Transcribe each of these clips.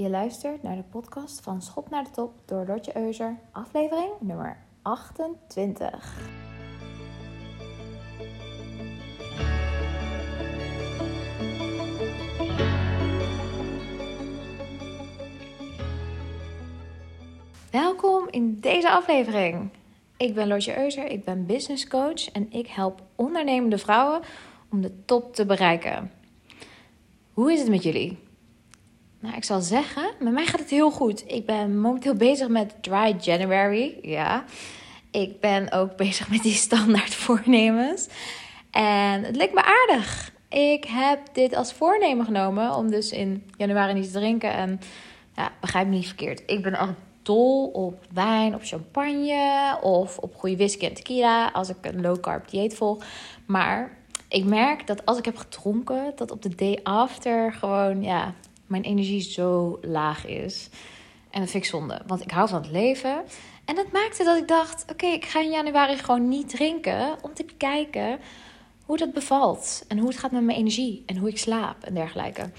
Je luistert naar de podcast van Schop naar de Top door Lotje Euser, aflevering nummer 28. Welkom in deze aflevering. Ik ben Lotje Euser, ik ben business coach en ik help ondernemende vrouwen om de top te bereiken. Hoe is het met jullie? Nou, ik zal zeggen, met mij gaat het heel goed. Ik ben momenteel bezig met Dry January. Ja, ik ben ook bezig met die standaard voornemens. En het leek me aardig. Ik heb dit als voornemen genomen om dus in januari niet te drinken. En ja, begrijp me niet verkeerd. Ik ben echt dol op wijn, op champagne of op goede whisky en tequila als ik een low carb dieet volg. Maar ik merk dat als ik heb gedronken, dat op de day after gewoon ja, mijn energie zo laag is. En dat vind ik zonde, want ik hou van het leven. En dat maakte dat ik dacht: oké, ik ga in januari gewoon niet drinken om te kijken hoe dat bevalt en hoe het gaat met mijn energie en hoe ik slaap en dergelijke.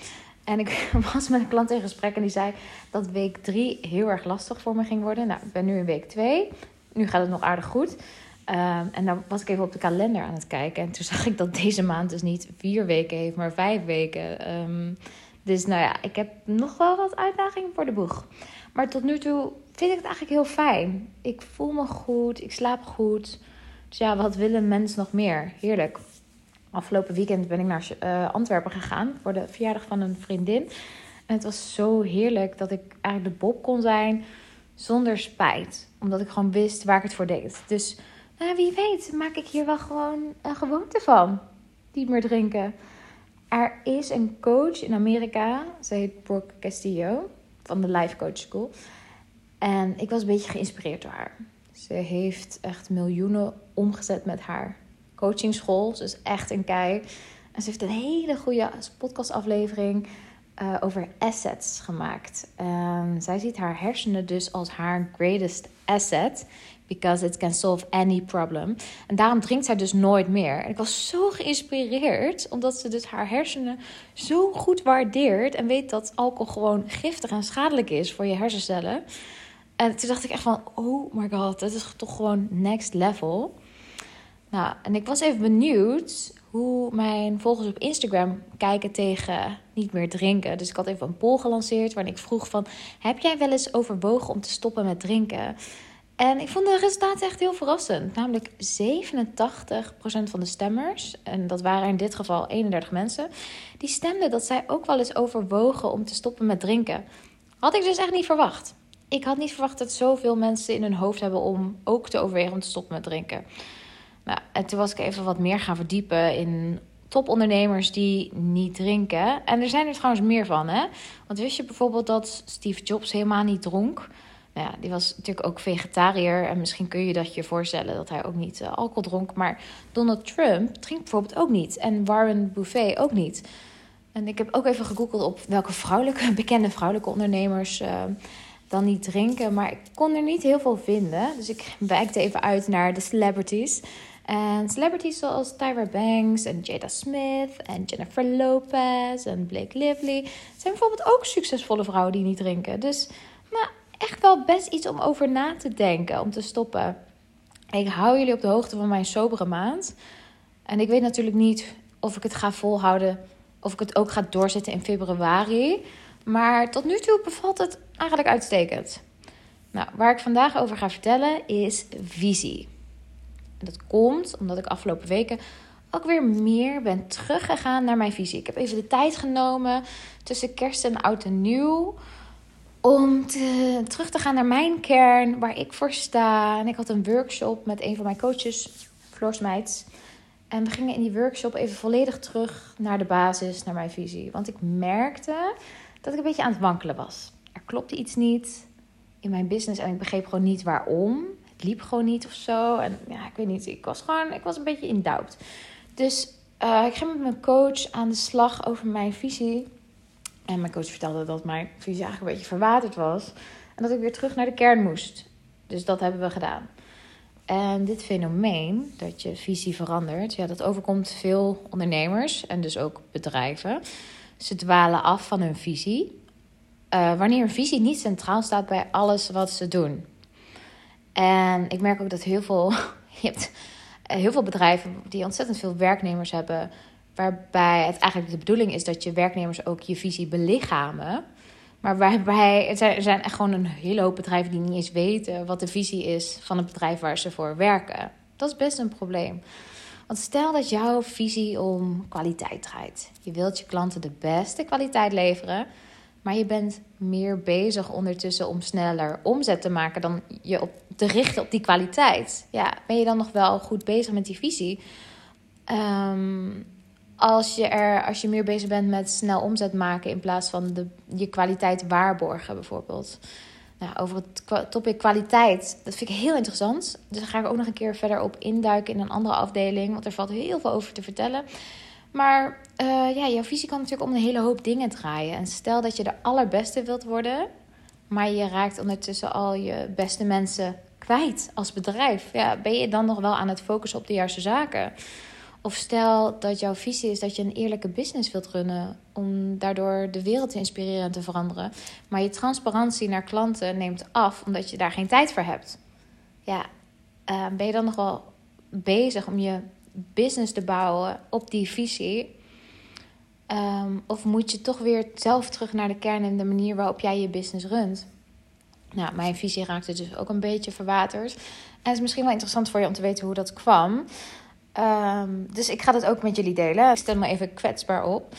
En ik was met een klant in gesprek en die zei dat week 3 heel erg lastig voor me ging worden. Nou, ik ben nu in week 2. Nu gaat het nog aardig goed. Um, en dan was ik even op de kalender aan het kijken. En toen zag ik dat deze maand dus niet vier weken heeft, maar vijf weken. Um, dus nou ja, ik heb nog wel wat uitdagingen voor de boeg. Maar tot nu toe vind ik het eigenlijk heel fijn. Ik voel me goed, ik slaap goed. Dus ja, wat willen mensen nog meer? Heerlijk. Afgelopen weekend ben ik naar uh, Antwerpen gegaan voor de verjaardag van een vriendin. En het was zo heerlijk dat ik eigenlijk de Bob kon zijn zonder spijt. Omdat ik gewoon wist waar ik het voor deed. Dus nou, wie weet maak ik hier wel gewoon een gewoonte van. Niet meer drinken. Er is een coach in Amerika. Ze heet Brooke Castillo van de Life Coach School. En ik was een beetje geïnspireerd door haar. Ze heeft echt miljoenen omgezet met haar coachingschool. Ze is echt een kei. En ze heeft een hele goede podcastaflevering uh, over assets gemaakt. En zij ziet haar hersenen dus als haar greatest asset because it can solve any problem. En daarom drinkt zij dus nooit meer. En ik was zo geïnspireerd, omdat ze dus haar hersenen zo goed waardeert en weet dat alcohol gewoon giftig en schadelijk is voor je hersencellen. En toen dacht ik echt van, oh my god, dat is toch gewoon next level. Nou, en ik was even benieuwd hoe mijn volgers op Instagram kijken tegen niet meer drinken. Dus ik had even een poll gelanceerd waarin ik vroeg van... heb jij wel eens overwogen om te stoppen met drinken? En ik vond de resultaten echt heel verrassend. Namelijk 87% van de stemmers, en dat waren in dit geval 31 mensen, die stemden dat zij ook wel eens overwogen om te stoppen met drinken. Had ik dus echt niet verwacht. Ik had niet verwacht dat zoveel mensen in hun hoofd hebben om ook te overwegen om te stoppen met drinken. Nou, en toen was ik even wat meer gaan verdiepen in topondernemers die niet drinken. En er zijn er trouwens meer van, hè? Want wist je bijvoorbeeld dat Steve Jobs helemaal niet dronk? Nou ja, die was natuurlijk ook vegetariër. En misschien kun je dat je voorstellen dat hij ook niet uh, alcohol dronk. Maar Donald Trump drinkt bijvoorbeeld ook niet. En Warren Buffet ook niet. En ik heb ook even gegoogeld op welke vrouwelijke, bekende vrouwelijke ondernemers uh, dan niet drinken. Maar ik kon er niet heel veel vinden. Dus ik wijkte even uit naar de celebrities. En celebrities zoals Tyra Banks en Jada Smith en Jennifer Lopez en Blake Lively zijn bijvoorbeeld ook succesvolle vrouwen die niet drinken. Dus nou, echt wel best iets om over na te denken, om te stoppen. Ik hou jullie op de hoogte van mijn sobere maand. En ik weet natuurlijk niet of ik het ga volhouden, of ik het ook ga doorzetten in februari. Maar tot nu toe bevalt het eigenlijk uitstekend. Nou, waar ik vandaag over ga vertellen is visie. En dat komt omdat ik afgelopen weken ook weer meer ben teruggegaan naar mijn visie. Ik heb even de tijd genomen tussen kerst en oud en nieuw om te, terug te gaan naar mijn kern, waar ik voor sta. En ik had een workshop met een van mijn coaches, Floor Smijts. En we gingen in die workshop even volledig terug naar de basis, naar mijn visie. Want ik merkte dat ik een beetje aan het wankelen was. Er klopte iets niet in mijn business en ik begreep gewoon niet waarom. Het liep gewoon niet of zo. En ja, ik weet niet, ik was gewoon, ik was een beetje in doubt. Dus uh, ik ging met mijn coach aan de slag over mijn visie. En mijn coach vertelde dat mijn visie eigenlijk een beetje verwaterd was. En dat ik weer terug naar de kern moest. Dus dat hebben we gedaan. En dit fenomeen, dat je visie verandert, ja, dat overkomt veel ondernemers en dus ook bedrijven. Ze dwalen af van hun visie. Uh, wanneer een visie niet centraal staat bij alles wat ze doen. En ik merk ook dat heel veel, eh, heel veel bedrijven die ontzettend veel werknemers hebben, waarbij het eigenlijk de bedoeling is dat je werknemers ook je visie belichamen. Maar waarbij er zijn, er zijn echt gewoon een hele hoop bedrijven die niet eens weten wat de visie is van het bedrijf waar ze voor werken. Dat is best een probleem. Want stel dat jouw visie om kwaliteit draait. Je wilt je klanten de beste kwaliteit leveren, maar je bent meer bezig ondertussen om sneller omzet te maken dan je op, te richten op die kwaliteit. Ja, ben je dan nog wel goed bezig met die visie? Um, als je, er, als je meer bezig bent met snel omzet maken in plaats van de, je kwaliteit waarborgen, bijvoorbeeld. Nou, over het topic kwaliteit, dat vind ik heel interessant. Dus daar ga ik ook nog een keer verder op induiken in een andere afdeling, want er valt heel veel over te vertellen. Maar uh, ja, jouw visie kan natuurlijk om een hele hoop dingen draaien. En stel dat je de allerbeste wilt worden, maar je raakt ondertussen al je beste mensen kwijt als bedrijf. Ja, ben je dan nog wel aan het focussen op de juiste zaken? Of stel dat jouw visie is dat je een eerlijke business wilt runnen om daardoor de wereld te inspireren en te veranderen, maar je transparantie naar klanten neemt af omdat je daar geen tijd voor hebt. Ja, uh, ben je dan nog wel bezig om je business te bouwen op die visie? Um, of moet je toch weer zelf terug naar de kern en de manier waarop jij je business runt? Nou, mijn visie raakte dus ook een beetje verwaterd. En het is misschien wel interessant voor je om te weten hoe dat kwam. Um, dus ik ga dat ook met jullie delen. Ik stel me even kwetsbaar op.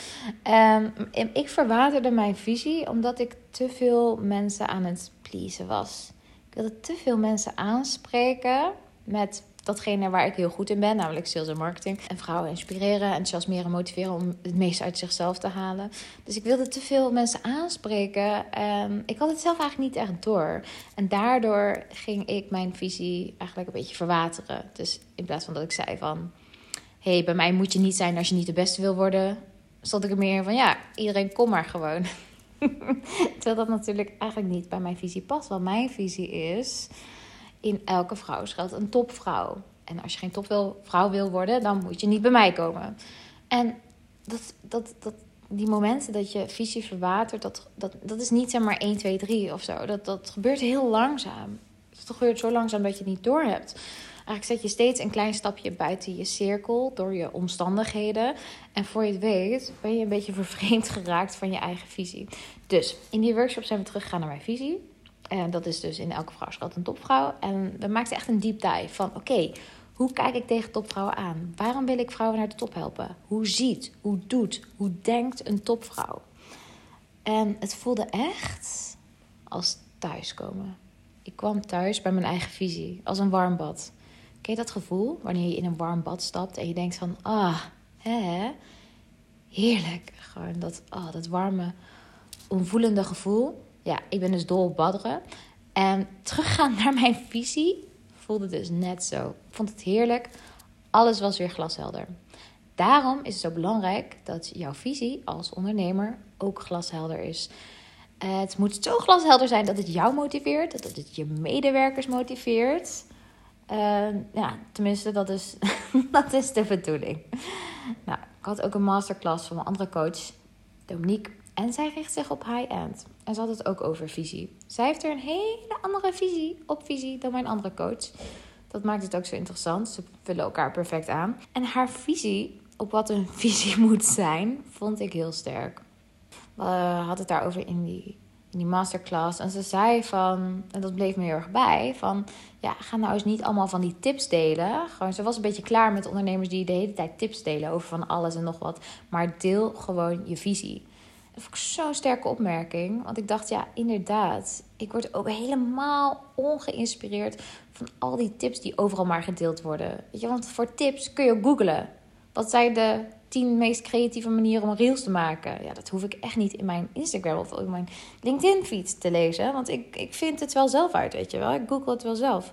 Um, ik verwaterde mijn visie omdat ik te veel mensen aan het pleasen was. Ik wilde te veel mensen aanspreken met datgene waar ik heel goed in ben, namelijk sales en marketing. En vrouwen inspireren, enthousiasmeren, motiveren om het meeste uit zichzelf te halen. Dus ik wilde te veel mensen aanspreken. En ik had het zelf eigenlijk niet echt door. En daardoor ging ik mijn visie eigenlijk een beetje verwateren. Dus in plaats van dat ik zei van... hey, bij mij moet je niet zijn als je niet de beste wil worden... stond ik er meer van, ja, iedereen kom maar gewoon. Terwijl dat natuurlijk eigenlijk niet bij mijn visie past. Want mijn visie is in elke vrouw schuilt een topvrouw. En als je geen topvrouw wil worden, dan moet je niet bij mij komen. En dat, dat, dat, die momenten dat je visie verwatert, dat, dat, dat is niet zeg maar 1, 2, 3 of zo. Dat, dat gebeurt heel langzaam. Het gebeurt zo langzaam dat je het niet doorhebt. Eigenlijk zet je steeds een klein stapje buiten je cirkel door je omstandigheden. En voor je het weet, ben je een beetje vervreemd geraakt van je eigen visie. Dus in die workshop zijn we teruggegaan naar mijn visie. En dat is dus in elke vrouw een topvrouw. En dan maakt ze echt een deep dive van: oké, hoe kijk ik tegen topvrouwen aan? Waarom wil ik vrouwen naar de top helpen? Hoe ziet, hoe doet, hoe denkt een topvrouw? En het voelde echt als thuiskomen. Ik kwam thuis bij mijn eigen visie, als een warm bad. Ken je dat gevoel wanneer je in een warm bad stapt en je denkt van, ah, hè, heerlijk. Gewoon dat, ah, dat warme, onvoelende gevoel ja, ik ben dus dol op badderen. En teruggaan naar mijn visie voelde dus net zo. Ik vond het heerlijk. Alles was weer glashelder. Daarom is het zo belangrijk dat jouw visie als ondernemer ook glashelder is. Het moet zo glashelder zijn dat het jou motiveert, dat het je medewerkers motiveert. Uh, ja, tenminste, dat is, dat is de bedoeling. Nou, ik had ook een masterclass van mijn andere coach, Dominique. En zij richt zich op high-end. En ze had het ook over visie. Zij heeft er een hele andere visie op visie dan mijn andere coach. Dat maakt het ook zo interessant. Ze vullen elkaar perfect aan. En haar visie op wat een visie moet zijn, vond ik heel sterk. We hadden het daarover in die, in die masterclass. En ze zei van, en dat bleef me heel erg bij, van ja, ga nou eens niet allemaal van die tips delen. Gewoon, ze was een beetje klaar met ondernemers die de hele tijd tips delen over van alles en nog wat. Maar deel gewoon je visie. Dat vond ik zo'n sterke opmerking. Want ik dacht, ja, inderdaad. Ik word ook helemaal ongeïnspireerd van al die tips die overal maar gedeeld worden. Weet je, want voor tips kun je ook googlen. Wat zijn de tien meest creatieve manieren om reels te maken? Ja, dat hoef ik echt niet in mijn Instagram of in mijn LinkedIn-feed te lezen. Want ik, ik vind het wel zelf uit, weet je wel. Ik google het wel zelf.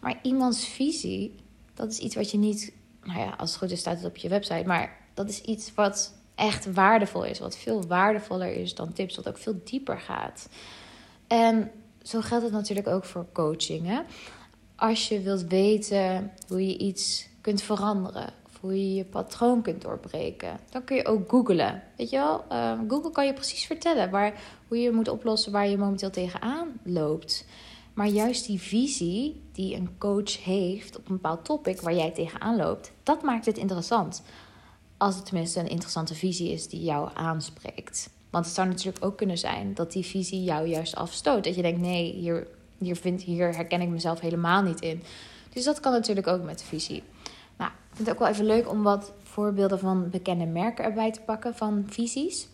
Maar iemands visie, dat is iets wat je niet... Nou ja, als het goed is staat het op je website. Maar dat is iets wat echt waardevol is. Wat veel waardevoller is dan tips, wat ook veel dieper gaat. En zo geldt het natuurlijk ook voor coaching. Hè? Als je wilt weten hoe je iets kunt veranderen, hoe je je patroon kunt doorbreken. Dan kun je ook googlen. Weet je wel, uh, Google kan je precies vertellen waar, hoe je moet oplossen waar je momenteel tegenaan loopt. Maar juist die visie die een coach heeft op een bepaald topic waar jij tegenaan loopt, dat maakt het interessant. Als het tenminste een interessante visie is die jou aanspreekt. Want het zou natuurlijk ook kunnen zijn dat die visie jou juist afstoot. Dat je denkt, nee, hier, hier, vind, hier herken ik mezelf helemaal niet in. Dus dat kan natuurlijk ook met de visie. Nou, ik vind het ook wel even leuk om wat voorbeelden van bekende merken erbij te pakken van visies.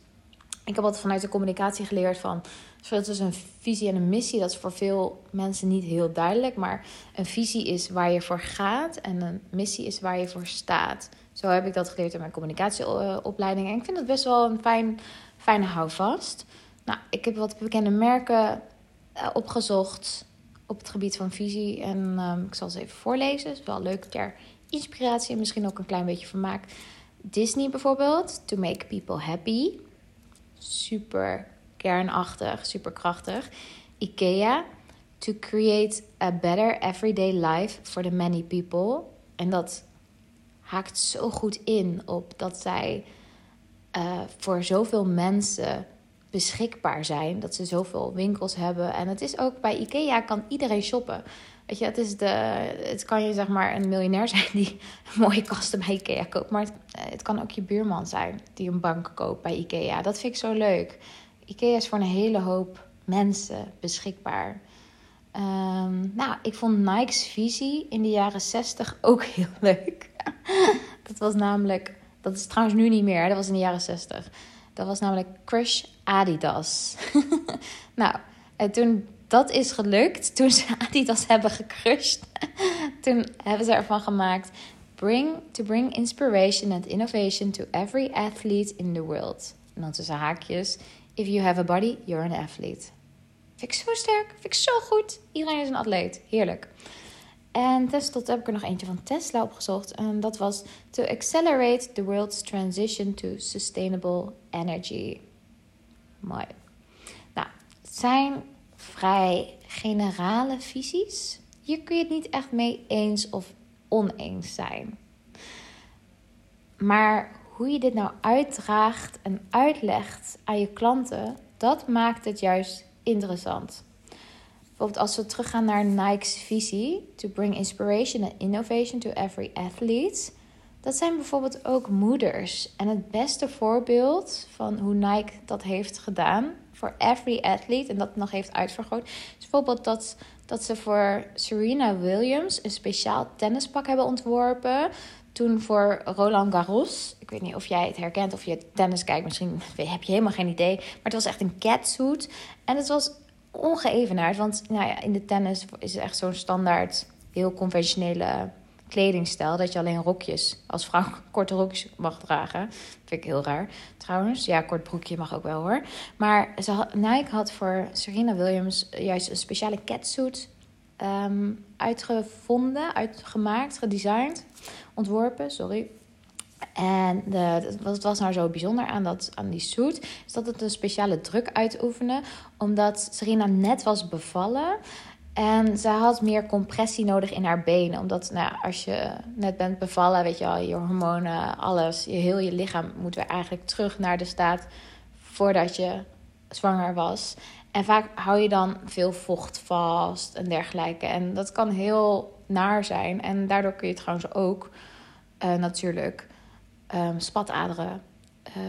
Ik heb altijd vanuit de communicatie geleerd van verschil tussen een visie en een missie. Dat is voor veel mensen niet heel duidelijk. Maar een visie is waar je voor gaat en een missie is waar je voor staat. Zo heb ik dat geleerd in mijn communicatieopleiding. En ik vind het best wel een fijn, fijne houvast. Nou, ik heb wat bekende merken eh, opgezocht op het gebied van visie. En ehm, ik zal ze even voorlezen. Het is wel leuk ter inspiratie en misschien ook een klein beetje vermaak. Disney bijvoorbeeld, To Make People Happy. Super kernachtig, super krachtig. IKEA, To Create a Better Everyday Life for the Many People. En dat haakt zo goed in op dat zij uh, voor zoveel mensen beschikbaar zijn. Dat ze zoveel winkels hebben. En het is ook bij IKEA kan iedereen shoppen. Weet je, het, is de, het kan je zeg maar een miljonair zijn die mooie kasten bij IKEA koopt. Maar het, het kan ook je buurman zijn die een bank koopt bij IKEA. Dat vind ik zo leuk. IKEA is voor een hele hoop mensen beschikbaar. Um, nou, ik vond Nike's visie in de jaren 60 ook heel leuk. Dat was namelijk, dat is trouwens nu niet meer, dat was in de jaren 60. Dat was namelijk Crush Adidas. nou, en toen dat is gelukt, toen ze Adidas hebben gecrushed, toen hebben ze ervan gemaakt: bring, to bring inspiration and innovation to every athlete in the world. En dan tussen haakjes: if you have a body, you're an athlete. Vind ik zo sterk, vind ik zo goed. Iedereen is een atleet, heerlijk. En tenslotte heb ik er nog eentje van Tesla opgezocht. En dat was to accelerate the world's transition to sustainable energy. Mooi. Nou, het zijn vrij generale visies. Hier kun je het niet echt mee eens of oneens zijn. Maar hoe je dit nou uitdraagt en uitlegt aan je klanten, dat maakt het juist interessant. Bijvoorbeeld als we teruggaan naar Nike's visie, to bring inspiration and innovation to every athlete. Dat zijn bijvoorbeeld ook moeders. En het beste voorbeeld van hoe Nike dat heeft gedaan voor every athlete en dat nog heeft uitvergroot, is bijvoorbeeld dat, dat ze voor Serena Williams een speciaal tennispak hebben ontworpen. Toen voor Roland Garros. Ik weet niet of jij het herkent of je tennis kijkt. Misschien heb je helemaal geen idee. Maar het was echt een catsuit. En het was ongeëvenaard. Want nou ja, in de tennis is het echt zo'n standaard, heel conventionele kledingstijl. Dat je alleen rokjes als vrouw korte rokjes mag dragen. vind ik heel raar trouwens. Ja, kort broekje mag ook wel hoor. Maar ze had, Nike had voor Serena Williams juist een speciale catsuit um, uitgevonden, uitgemaakt, gedesigned, ontworpen, sorry. En wat was nou zo bijzonder aan, dat, aan die suit? Is dat het een speciale druk uitoefende. Omdat Serena net was bevallen. En ze had meer compressie nodig in haar benen. Omdat nou, als je net bent bevallen, weet je al, je hormonen, alles, je heel je lichaam moet weer eigenlijk terug naar de staat voordat je zwanger was. En vaak hou je dan veel vocht vast en dergelijke. En dat kan heel naar zijn. En daardoor kun je trouwens ook uh, natuurlijk um, spataderen uh,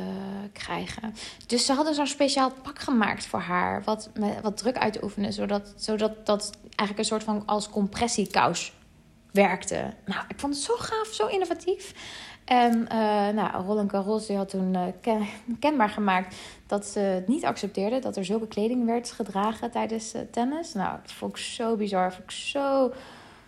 krijgen. Dus ze hadden zo'n speciaal pak gemaakt voor haar. Wat, met, wat druk uit te oefenen. Zodat, zodat dat eigenlijk een soort van als compressiekous werkte. Nou, ik vond het zo gaaf, zo innovatief. En uh, nou, Roland Garros had toen ken, kenbaar gemaakt dat ze het niet accepteerde dat er zulke kleding werd gedragen tijdens tennis. Nou, dat vond ik zo bizar. Vond ik zo,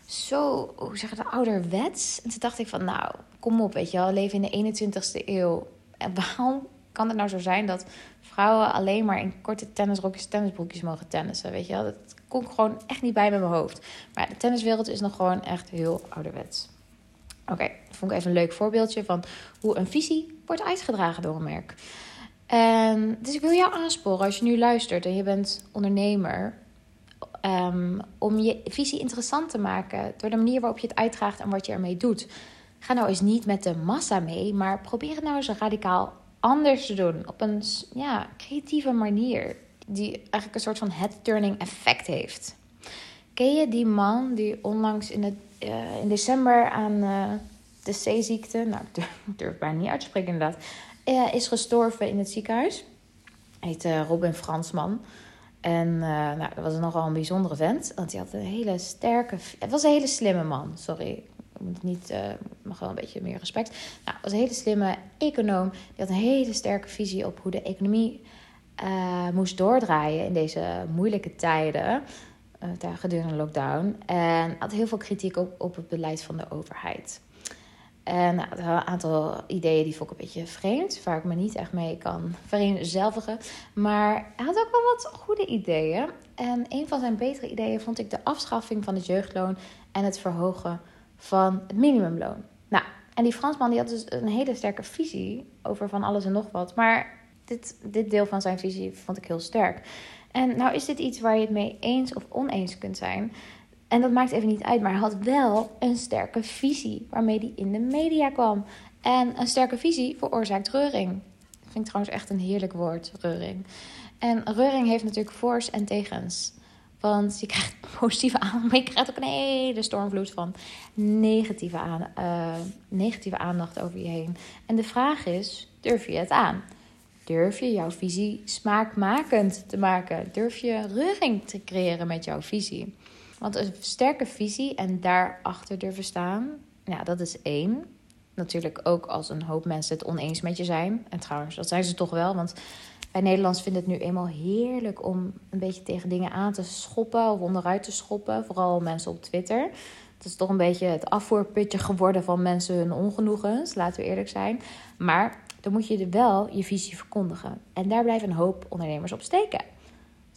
zo, hoe zeg je dat, ouderwets. En toen dacht ik van, nou, kom op, weet je wel, we leven in de 21ste eeuw. En waarom kan het nou zo zijn dat vrouwen alleen maar in korte tennisrokjes, tennisbroekjes mogen tennissen? Weet je wel, dat kon ik gewoon echt niet bij met mijn hoofd. Maar de tenniswereld is nog gewoon echt heel ouderwets. Oké, vond ik even een leuk voorbeeldje van hoe een visie wordt uitgedragen door een merk. En, dus ik wil jou aansporen als je nu luistert en je bent ondernemer. Um, om je visie interessant te maken door de manier waarop je het uitdraagt en wat je ermee doet. ga nou eens niet met de massa mee, maar probeer het nou eens radicaal anders te doen. Op een ja, creatieve manier. Die eigenlijk een soort van head-turning effect heeft. Ken je die man die onlangs in, het, uh, in december aan uh, de zeeziekte, nou ik durf, durf bijna niet uit te spreken inderdaad, uh, is gestorven in het ziekenhuis? Hij heet Robin Fransman. En nou, dat was nogal een bijzondere vent. Want hij had een hele sterke. Het was een hele slimme man, sorry moet niet, uh, mag wel een beetje meer respect. Nou, was een hele slimme econoom. Die had een hele sterke visie op hoe de economie uh, moest doordraaien in deze moeilijke tijden. Gedurende lockdown. En had heel veel kritiek op, op het beleid van de overheid. En nou, een aantal ideeën die vond ik een beetje vreemd, waar ik me niet echt mee kan vereenzelvigen. Maar hij had ook wel wat goede ideeën. En een van zijn betere ideeën vond ik de afschaffing van het jeugdloon en het verhogen van het minimumloon. Nou, en die Fransman die had dus een hele sterke visie over van alles en nog wat. Maar dit, dit deel van zijn visie vond ik heel sterk. En nou is dit iets waar je het mee eens of oneens kunt zijn. En dat maakt even niet uit, maar hij had wel een sterke visie waarmee hij in de media kwam. En een sterke visie veroorzaakt reuring. Dat vind ik trouwens echt een heerlijk woord, reuring. En reuring heeft natuurlijk voor's en tegens. Want je krijgt positieve aandacht, maar je krijgt ook een hele stormvloed van negatieve, aan, uh, negatieve aandacht over je heen. En de vraag is: durf je het aan? Durf je jouw visie smaakmakend te maken? Durf je reuring te creëren met jouw visie? Want een sterke visie en daarachter durven staan, ja, dat is één. Natuurlijk ook als een hoop mensen het oneens met je zijn. En trouwens, dat zijn ze toch wel, want wij Nederlands vinden het nu eenmaal heerlijk om een beetje tegen dingen aan te schoppen of onderuit te schoppen. Vooral mensen op Twitter. Het is toch een beetje het afvoerputje geworden van mensen hun ongenoegens, laten we eerlijk zijn. Maar dan moet je wel je visie verkondigen. En daar blijven een hoop ondernemers op steken.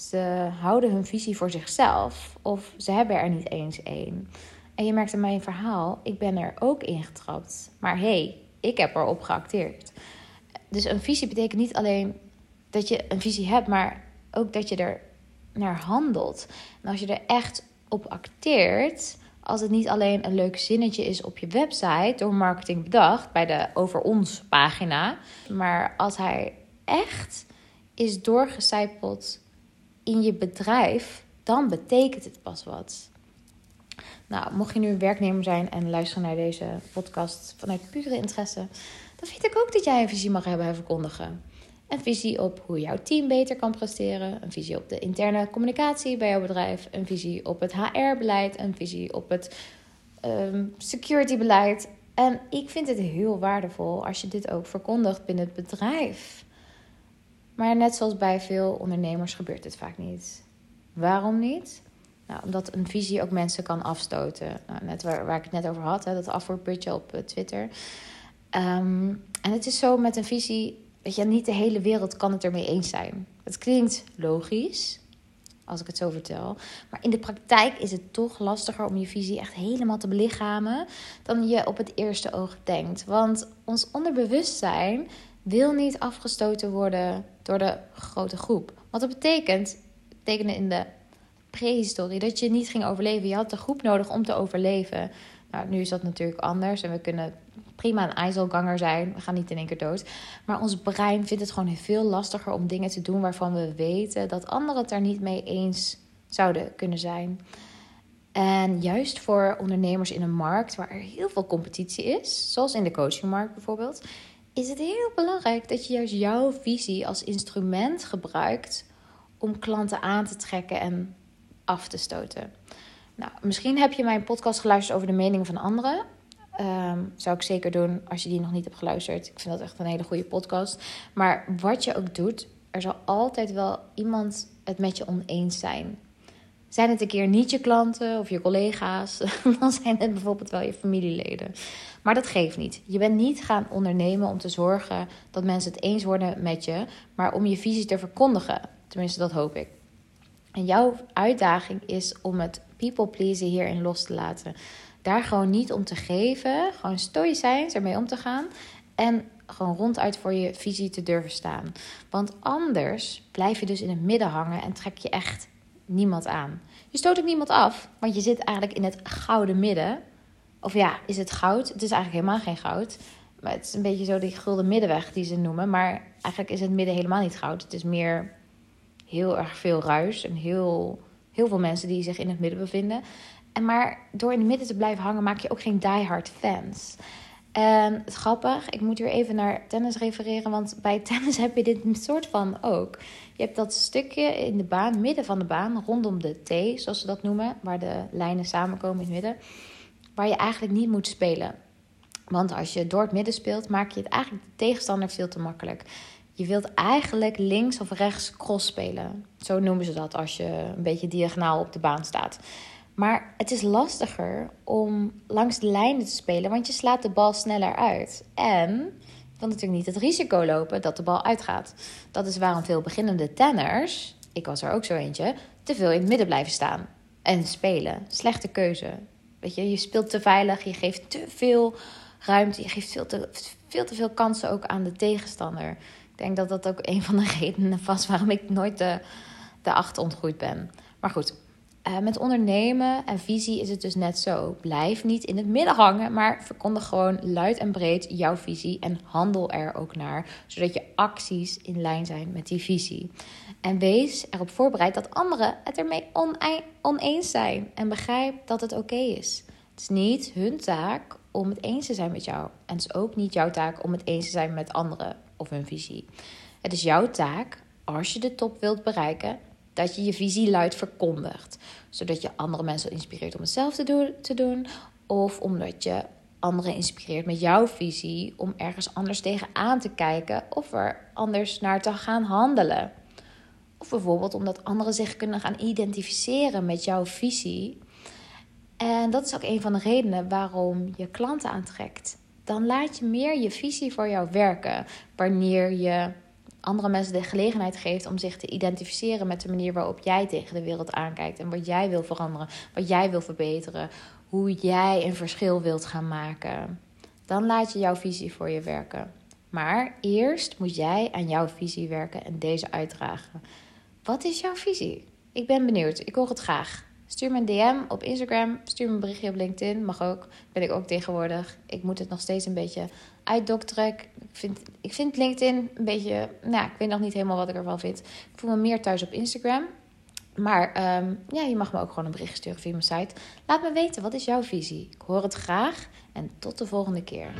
Ze houden hun visie voor zichzelf of ze hebben er niet eens één. En je merkt in mijn verhaal, ik ben er ook ingetrapt. Maar hé, hey, ik heb erop geacteerd. Dus een visie betekent niet alleen dat je een visie hebt, maar ook dat je er naar handelt. En als je er echt op acteert, als het niet alleen een leuk zinnetje is op je website door marketing bedacht bij de over ons pagina, maar als hij echt is doorgecijpeld in je bedrijf, dan betekent het pas wat. Nou, mocht je nu een werknemer zijn en luisteren naar deze podcast vanuit pure interesse, dan vind ik ook dat jij een visie mag hebben en verkondigen. Een visie op hoe jouw team beter kan presteren. Een visie op de interne communicatie bij jouw bedrijf. Een visie op het HR-beleid. Een visie op het um, security-beleid. En ik vind het heel waardevol als je dit ook verkondigt binnen het bedrijf. Maar net zoals bij veel ondernemers gebeurt dit vaak niet. Waarom niet? Nou, omdat een visie ook mensen kan afstoten. Nou, net waar, waar ik het net over had, hè, dat afvoerputje op eh, Twitter. Um, en het is zo met een visie weet je, niet de hele wereld kan het ermee eens zijn. Het klinkt logisch, als ik het zo vertel. Maar in de praktijk is het toch lastiger om je visie echt helemaal te belichamen dan je op het eerste oog denkt. Want ons onderbewustzijn wil niet afgestoten worden door de grote groep. Wat dat betekent, betekende in de prehistorie dat je niet ging overleven. Je had de groep nodig om te overleven. Nou, nu is dat natuurlijk anders en we kunnen prima een ijzelganger zijn. We gaan niet in één keer dood. Maar ons brein vindt het gewoon veel lastiger om dingen te doen waarvan we weten dat anderen het er niet mee eens zouden kunnen zijn. En juist voor ondernemers in een markt waar er heel veel competitie is, zoals in de coachingmarkt bijvoorbeeld, is het heel belangrijk dat je juist jouw visie als instrument gebruikt om klanten aan te trekken en af te stoten. Nou, misschien heb je mijn podcast geluisterd over de meningen van anderen. Um, zou ik zeker doen als je die nog niet hebt geluisterd. Ik vind dat echt een hele goede podcast. Maar wat je ook doet, er zal altijd wel iemand het met je oneens zijn. Zijn het een keer niet je klanten of je collega's, dan zijn het bijvoorbeeld wel je familieleden. Maar dat geeft niet. Je bent niet gaan ondernemen om te zorgen dat mensen het eens worden met je, maar om je visie te verkondigen. Tenminste, dat hoop ik. En jouw uitdaging is om het people pleasen hierin los te laten. Daar gewoon niet om te geven. Gewoon stoïcijns ermee om te gaan. En gewoon ronduit voor je visie te durven staan. Want anders blijf je dus in het midden hangen en trek je echt niemand aan. Je stoot ook niemand af, want je zit eigenlijk in het gouden midden. Of ja, is het goud? Het is eigenlijk helemaal geen goud. Maar het is een beetje zo die gulden middenweg die ze noemen. Maar eigenlijk is het midden helemaal niet goud. Het is meer heel erg veel ruis en heel, heel veel mensen die zich in het midden bevinden. En maar door in het midden te blijven hangen, maak je ook geen diehard fans. En het grappig, ik moet hier even naar tennis refereren, want bij tennis heb je dit soort van ook. Je hebt dat stukje in de baan, midden van de baan, rondom de T, zoals ze dat noemen, waar de lijnen samenkomen in het midden, waar je eigenlijk niet moet spelen. Want als je door het midden speelt, maak je het eigenlijk de tegenstander veel te makkelijk. Je wilt eigenlijk links of rechts cross spelen. Zo noemen ze dat als je een beetje diagonaal op de baan staat. Maar het is lastiger om langs de lijnen te spelen, want je slaat de bal sneller uit. En je wil natuurlijk niet het risico lopen dat de bal uitgaat. Dat is waarom veel beginnende tenners, ik was er ook zo eentje, te veel in het midden blijven staan en spelen. Slechte keuze. Weet je, je speelt te veilig, je geeft te veel ruimte, je geeft veel te, veel kansen ook aan de tegenstander. Ik denk dat dat ook een van de redenen was waarom ik nooit de, de acht ontgroeid ben. Maar goed, uh, met ondernemen en visie is het dus net zo. Blijf niet in het midden hangen, maar verkondig gewoon luid en breed jouw visie en handel er ook naar, zodat je acties in lijn zijn met die visie. En wees erop voorbereid dat anderen het ermee oneens zijn en begrijp dat het oké is. Het is niet hun taak om het eens te zijn met jou en het is ook niet jouw taak om het eens te zijn met anderen of hun visie. Het is jouw taak als je de top wilt bereiken dat je je visie luid verkondigt. Zodat je andere mensen inspireert om hetzelfde te doen. Of omdat je anderen inspireert met jouw visie om ergens anders tegenaan te kijken of er anders naar te gaan handelen. Of bijvoorbeeld omdat anderen zich kunnen gaan identificeren met jouw visie. En dat is ook een van de redenen waarom je klanten aantrekt. Dan laat je meer je visie voor jou werken wanneer je andere mensen de gelegenheid geeft om zich te identificeren met de manier waarop jij tegen de wereld aankijkt en wat jij wil veranderen, wat jij wil verbeteren, hoe jij een verschil wilt gaan maken. Dan laat je jouw visie voor je werken. Maar eerst moet jij aan jouw visie werken en deze uitdragen. Wat is jouw visie? Ik ben benieuwd. Ik hoor het graag. Stuur me een DM op Instagram. Stuur me een berichtje op LinkedIn. Mag ook. Ben ik ook tegenwoordig. Ik moet het nog steeds een beetje uitdokteren. Ik vind, ik vind LinkedIn een beetje... Nou, ik weet nog niet helemaal wat ik ervan vind. Ik voel me meer thuis op Instagram. Maar ehm, ja, je mag me ook gewoon een bericht sturen via mijn site. Laat me weten, wat is jouw visie? Ik hoor het graag. En tot de volgende keer.